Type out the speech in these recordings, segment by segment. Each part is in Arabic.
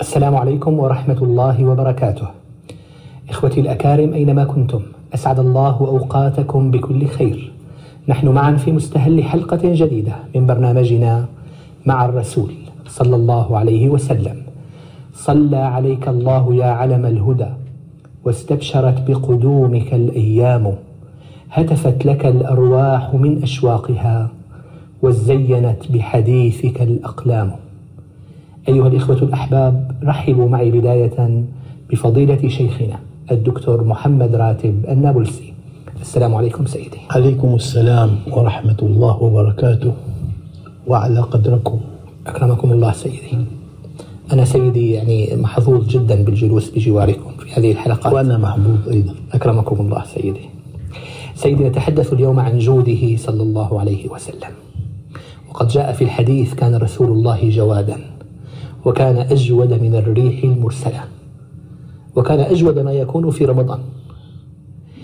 السلام عليكم ورحمة الله وبركاته. إخوتي الأكارم أينما كنتم، أسعد الله أوقاتكم بكل خير. نحن معا في مستهل حلقة جديدة من برنامجنا مع الرسول صلى الله عليه وسلم. صلى عليك الله يا علم الهدى واستبشرت بقدومك الأيام هتفت لك الأرواح من أشواقها وزينت بحديثك الأقلام. أيها الإخوة الأحباب رحبوا معي بداية بفضيلة شيخنا الدكتور محمد راتب النابلسي. السلام عليكم سيدي. عليكم السلام ورحمة الله وبركاته. وعلى قدركم. أكرمكم الله سيدي. أنا سيدي يعني محظوظ جدا بالجلوس بجواركم في هذه الحلقات. وأنا محظوظ أيضا. أكرمكم الله سيدي. سيدي نتحدث اليوم عن جوده صلى الله عليه وسلم. وقد جاء في الحديث كان رسول الله جوادا وكان أجود من الريح المرسلة وكان أجود ما يكون في رمضان.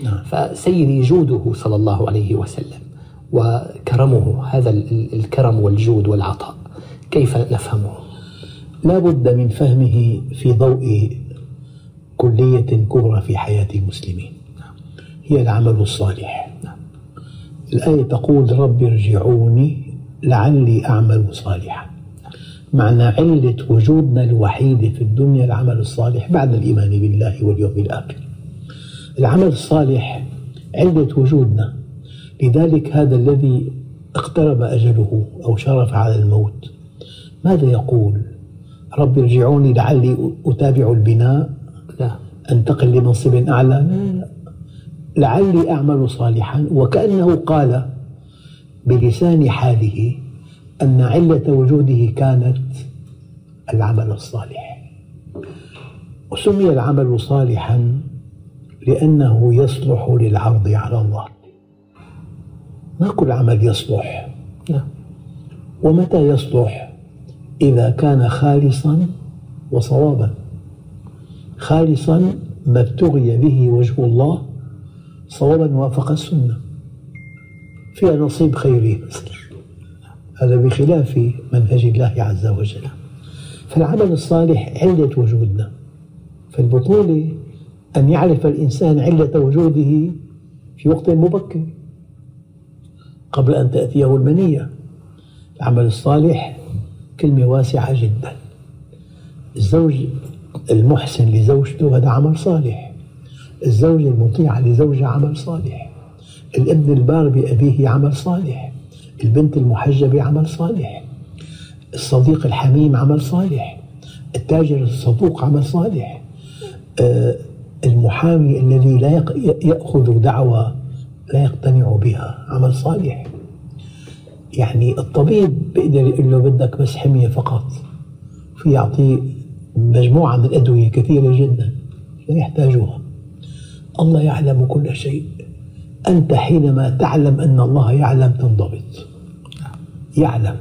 نعم. فسيدي جوده صلى الله عليه وسلم وكرمه هذا الكرم والجود والعطاء كيف نفهمه؟ لا بد من فهمه في ضوء كلية كبرى في حياة المسلمين. هي العمل الصالح. الآية تقول رب ارجعوني لعلي أعمل صالحا. معنى علة وجودنا الوحيد في الدنيا العمل الصالح بعد الإيمان بالله واليوم الآخر. العمل الصالح علة وجودنا. لذلك هذا الذي اقترب أجله أو شرف على الموت. ماذا يقول؟ رب ارجعوني لعلي أتابع البناء لا. أنتقل لمنصب أعلى. لا لعلي أعمل صالحا. وكأنه قال بلسان حاله أن علة وجوده كانت العمل الصالح. وسمي العمل صالحا لأنه يصلح للعرض على الله. ما كل عمل يصلح؟ نعم. ومتى يصلح؟ إذا كان خالصا وصوابا. خالصا ما ابتغي به وجه الله صوابا وافق السنة. فيها نصيب خيري. هذا بخلاف منهج الله عز وجل. فالعمل الصالح علة وجودنا. فالبطولة أن يعرف الإنسان علة وجوده في وقت مبكر. قبل أن تأتيه المنية. العمل الصالح كلمة واسعة جدا. الزوج المحسن لزوجته هذا عمل صالح. الزوجة المطيعة لزوجها عمل صالح. الابن البار بأبيه عمل صالح. البنت المحجبة عمل صالح. الصديق الحميم عمل صالح. التاجر الصدوق عمل صالح. آه، المحامي الذي لا يأخذ دعوة لا يقتنع بها عمل صالح. يعني الطبيب بيقدر يقول له بدك بس حمية فقط. في يعطيه مجموعة من الأدوية كثيرة جدا. لا يحتاجها الله يعلم كل شيء. أنت حينما تعلم أن الله يعلم تنضبط. يعلم.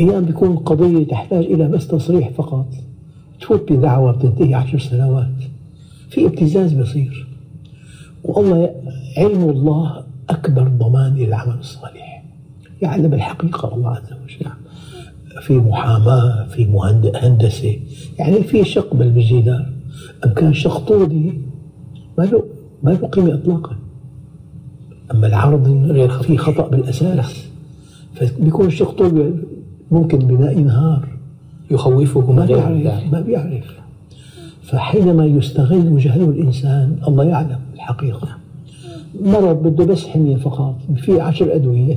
أيام بيكون قضية تحتاج إلى بس تصريح فقط. تفوت بدعوة بتنتهي عشر سنوات. في ابتزاز بصير. والله علم الله أكبر ضمان للعمل الصالح. يعلم الحقيقة الله عز وجل. في محاماة في هندسة يعني في شق بالجدار أم كان شق طولي ما له ما له قيمة إطلاقا. أما العرض في خطأ بالأساس. فبيكون طول ممكن بناء نهار يخوفه ما بيعرف ما بيعرف. فحينما يستغل جهل الإنسان الله يعلم الحقيقة. مرض بده بس حمية فقط في عشر أدوية.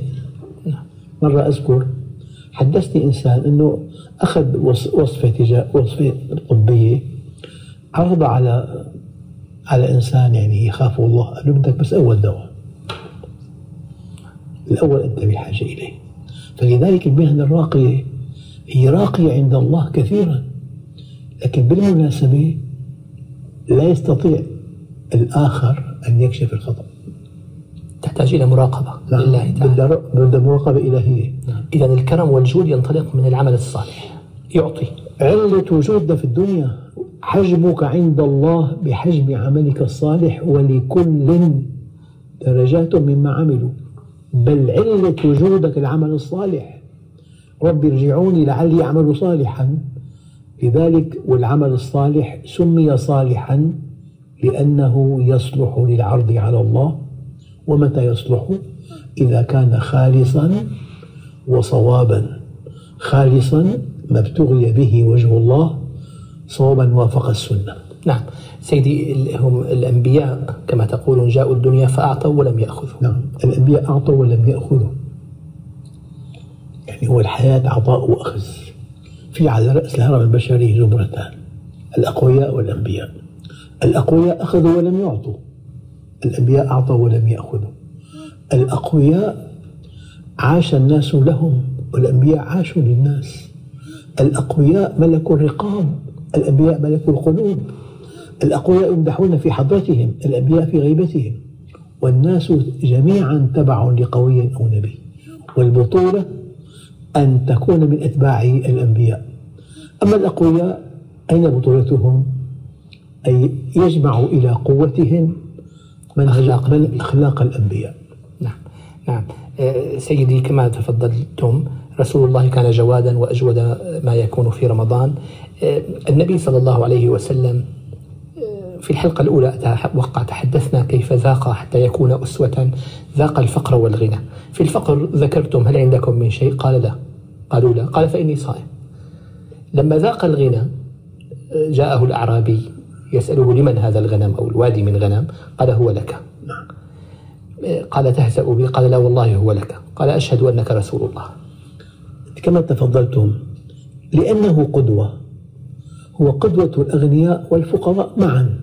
مرة أذكر حدثني إنسان أنه أخذ وصفة تجاه وصفة طبية عرضها على على إنسان يعني يخاف الله قال له بدك بس أول دواء. الأول أنت بحاجة إليه. فلذلك المهنة الراقية هي راقية عند الله كثيرا. لكن بالمناسبة لا يستطيع الآخر أن يكشف الخطأ. تحتاج إلى مراقبة نعم. لله تعالى. بدها مراقبة إلهية نعم. إذا الكرم والجود ينطلق من العمل الصالح. يعطي. علة وجودنا في الدنيا حجمك عند الله بحجم عملك الصالح ولكل درجات مما عملوا. بل علة وجودك العمل الصالح. رب ارجعوني لعلي أعمل صالحا. لذلك والعمل الصالح سمي صالحا لأنه يصلح للعرض على الله. ومتى يصلح؟ إذا كان خالصا وصوابا. خالصا ما ابتغي به وجه الله. صوابا وافق السنة. نعم. سيدي هم الأنبياء كما تقولون جاءوا الدنيا فأعطوا ولم يأخذوا. نعم. الأنبياء أعطوا ولم يأخذوا. يعني هو الحياة عطاء وأخذ. في على رأس الهرم البشري زمرتان الأقوياء والأنبياء. الأقوياء أخذوا ولم يعطوا. الأنبياء أعطوا ولم يأخذوا. الأقوياء عاش الناس لهم. والأنبياء عاشوا للناس. الأقوياء ملكوا الرقاب. الأنبياء ملكوا القلوب. الأقوياء يمدحون في حضرتهم الأنبياء في غيبتهم. والناس جميعا تبع لقوي أو نبي. والبطولة أن تكون من أتباع الأنبياء. أما الأقوياء أين بطولتهم؟ أي يجمع إلى قوتهم من أخلاق, من أخلاق الأنبياء. نعم نعم. آه، سيدي كما تفضلتم رسول الله كان جوادا وأجود ما يكون في رمضان. النبي صلى الله عليه وسلم في الحلقة الأولى وقع تحدثنا كيف ذاق حتى يكون أسوة ذاق الفقر والغنى. في الفقر ذكرتم هل عندكم من شيء؟ قال لا. قالوا لا. قال فإني صائم. لما ذاق الغنى جاءه الأعرابي يسأله لمن هذا الغنم أو الوادي من غنم؟ قال هو لك. قال تهزأ بي؟ قال لا والله هو لك. قال أشهد أنك رسول الله. كما تفضلتم لأنه قدوة. هو قدوة الأغنياء والفقراء معا.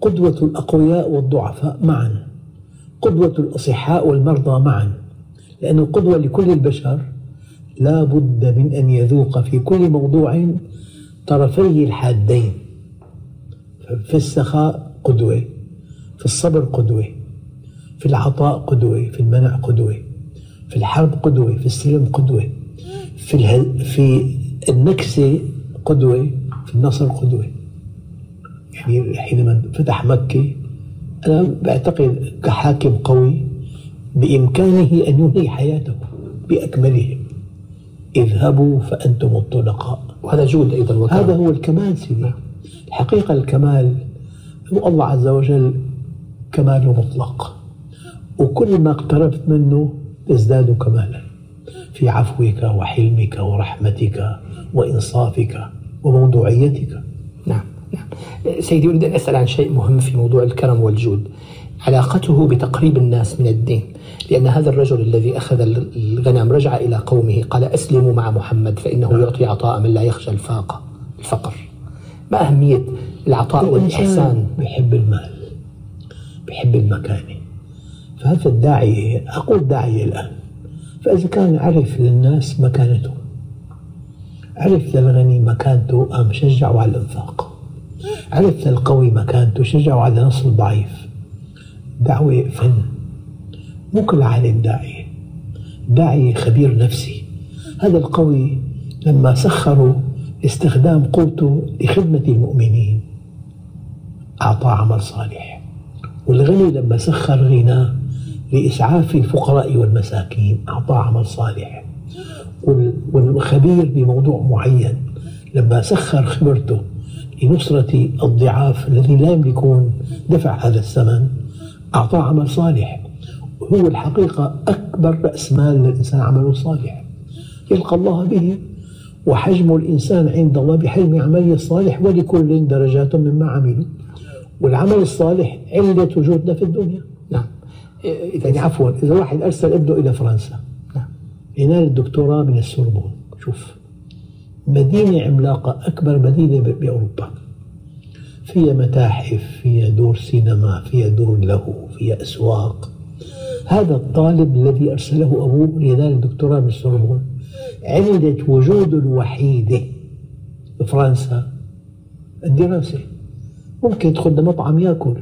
قدوة الأقوياء والضعفاء معا. قدوة الأصحاء والمرضى معا. لأنه قدوة لكل البشر لا بد من أن يذوق في كل موضوع طرفي الحادين. في السخاء قدوة في الصبر قدوة في العطاء قدوة في المنع قدوة. في الحرب قدوة في السلم قدوة. في في النكسة قدوة في النصر قدوة. يعني حينما فتح مكة أنا بعتقد كحاكم قوي بإمكانه أن ينهي حياته بأكملهم اذهبوا فأنتم الطلقاء. وهذا جود أيضا وكرم. هذا هو الكمال سيدي. الحقيقة الكمال هو الله عز وجل كمال مطلق. وكل ما اقتربت منه تزداد كمالا في عفوك وحلمك ورحمتك وإنصافك وموضوعيتك. نعم نعم. سيدي أريد أن أسأل عن شيء مهم في موضوع الكرم والجود. علاقته بتقريب الناس من الدين. لأن هذا الرجل الذي أخذ الغنم رجع إلى قومه قال أسلموا مع محمد فإنه يعطي عطاء من لا يخشى الفاقة الفقر. ما أهمية العطاء والإحسان؟ بيحب المال بيحب المكانة. فهذا الداعية أقول داعية الآن. فإذا كان عرف للناس مكانته عرف للغني مكانته قام شجعه على الإنفاق؟ عرف للقوي مكانته شجعه على نصر الضعيف؟ دعوة فن مو كل عالم داعية داعية خبير نفسي. هذا القوي لما سخروا استخدام قوته لخدمة المؤمنين أعطى عمل صالح. والغني لما سخر غناه لإسعاف الفقراء والمساكين أعطى عمل صالح. والخبير بموضوع معين لما سخر خبرته لنصرة الضعاف الذين لا يملكون دفع هذا الثمن أعطاه عمل صالح. هو الحقيقة أكبر رأس مال للإنسان عمله صالح. يلقى الله به وحجم الإنسان عند الله بحجم عمله الصالح ولكل درجات مما عملوا. والعمل الصالح علة وجودنا في الدنيا. يعني عفوا إذا واحد أرسل ابنه إلى فرنسا نعم. ينال الدكتوراه من السوربون. شوف مدينة عملاقة أكبر مدينة بأوروبا. فيها متاحف فيها دور سينما فيها دور له فيها أسواق. هذا الطالب الذي أرسله أبوه لينال الدكتوراه من السوربون علة وجوده الوحيدة بفرنسا الدراسة. ممكن يدخل لمطعم يأكل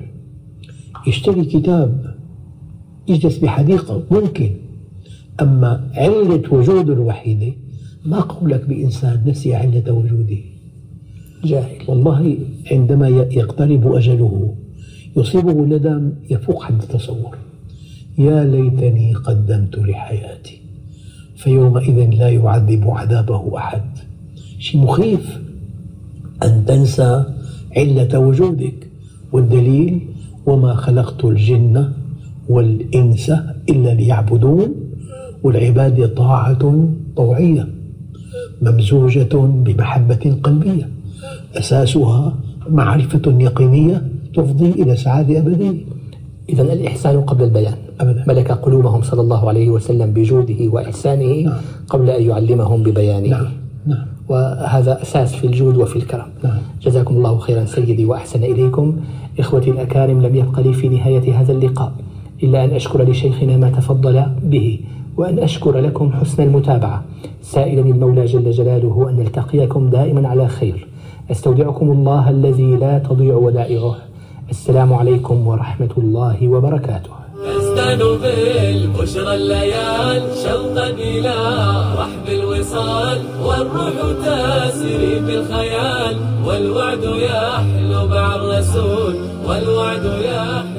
يشتري كتاب. يجلس بحديقة ممكن. أما علة وجوده الوحيدة ما قولك بإنسان نسي علة وجوده. جاهل. والله عندما يقترب أجله يصيبه ندم يفوق حد التصور. يا ليتني قدمت لحياتي فيومئذ لا يعذب عذابه أحد. شيء مخيف؟ أن تنسى علة وجودك. والدليل وما خلقت الجن والإنس إلا ليعبدون والعبادة طاعة طوعية ممزوجة بمحبة قلبية. أساسها معرفة يقينية تفضي إلى سعادة أبدية. إذا الإحسان قبل البيان. أبدا. ملك قلوبهم صلى الله عليه وسلم بجوده وإحسانه نعم. قبل أن يعلمهم ببيانه. نعم. نعم. وهذا أساس في الجود وفي الكرم. نعم. جزاكم الله خيرا سيدي وأحسن إليكم. إخوتي الأكارم لم يبق لي في نهاية هذا اللقاء. إلا أن أشكر لشيخنا ما تفضل به وأن أشكر لكم حسن المتابعة. سائلا المولى جل جلاله أن نلتقيكم دائما على خير. أستودعكم الله الذي لا تضيع ودائعه. السلام عليكم ورحمة الله وبركاته. تزدان بالبشرى الليال شوقا إلى رحب الوصال والروح تسري بالخيال والوعد يحلو مع الرسول والوعد يحلو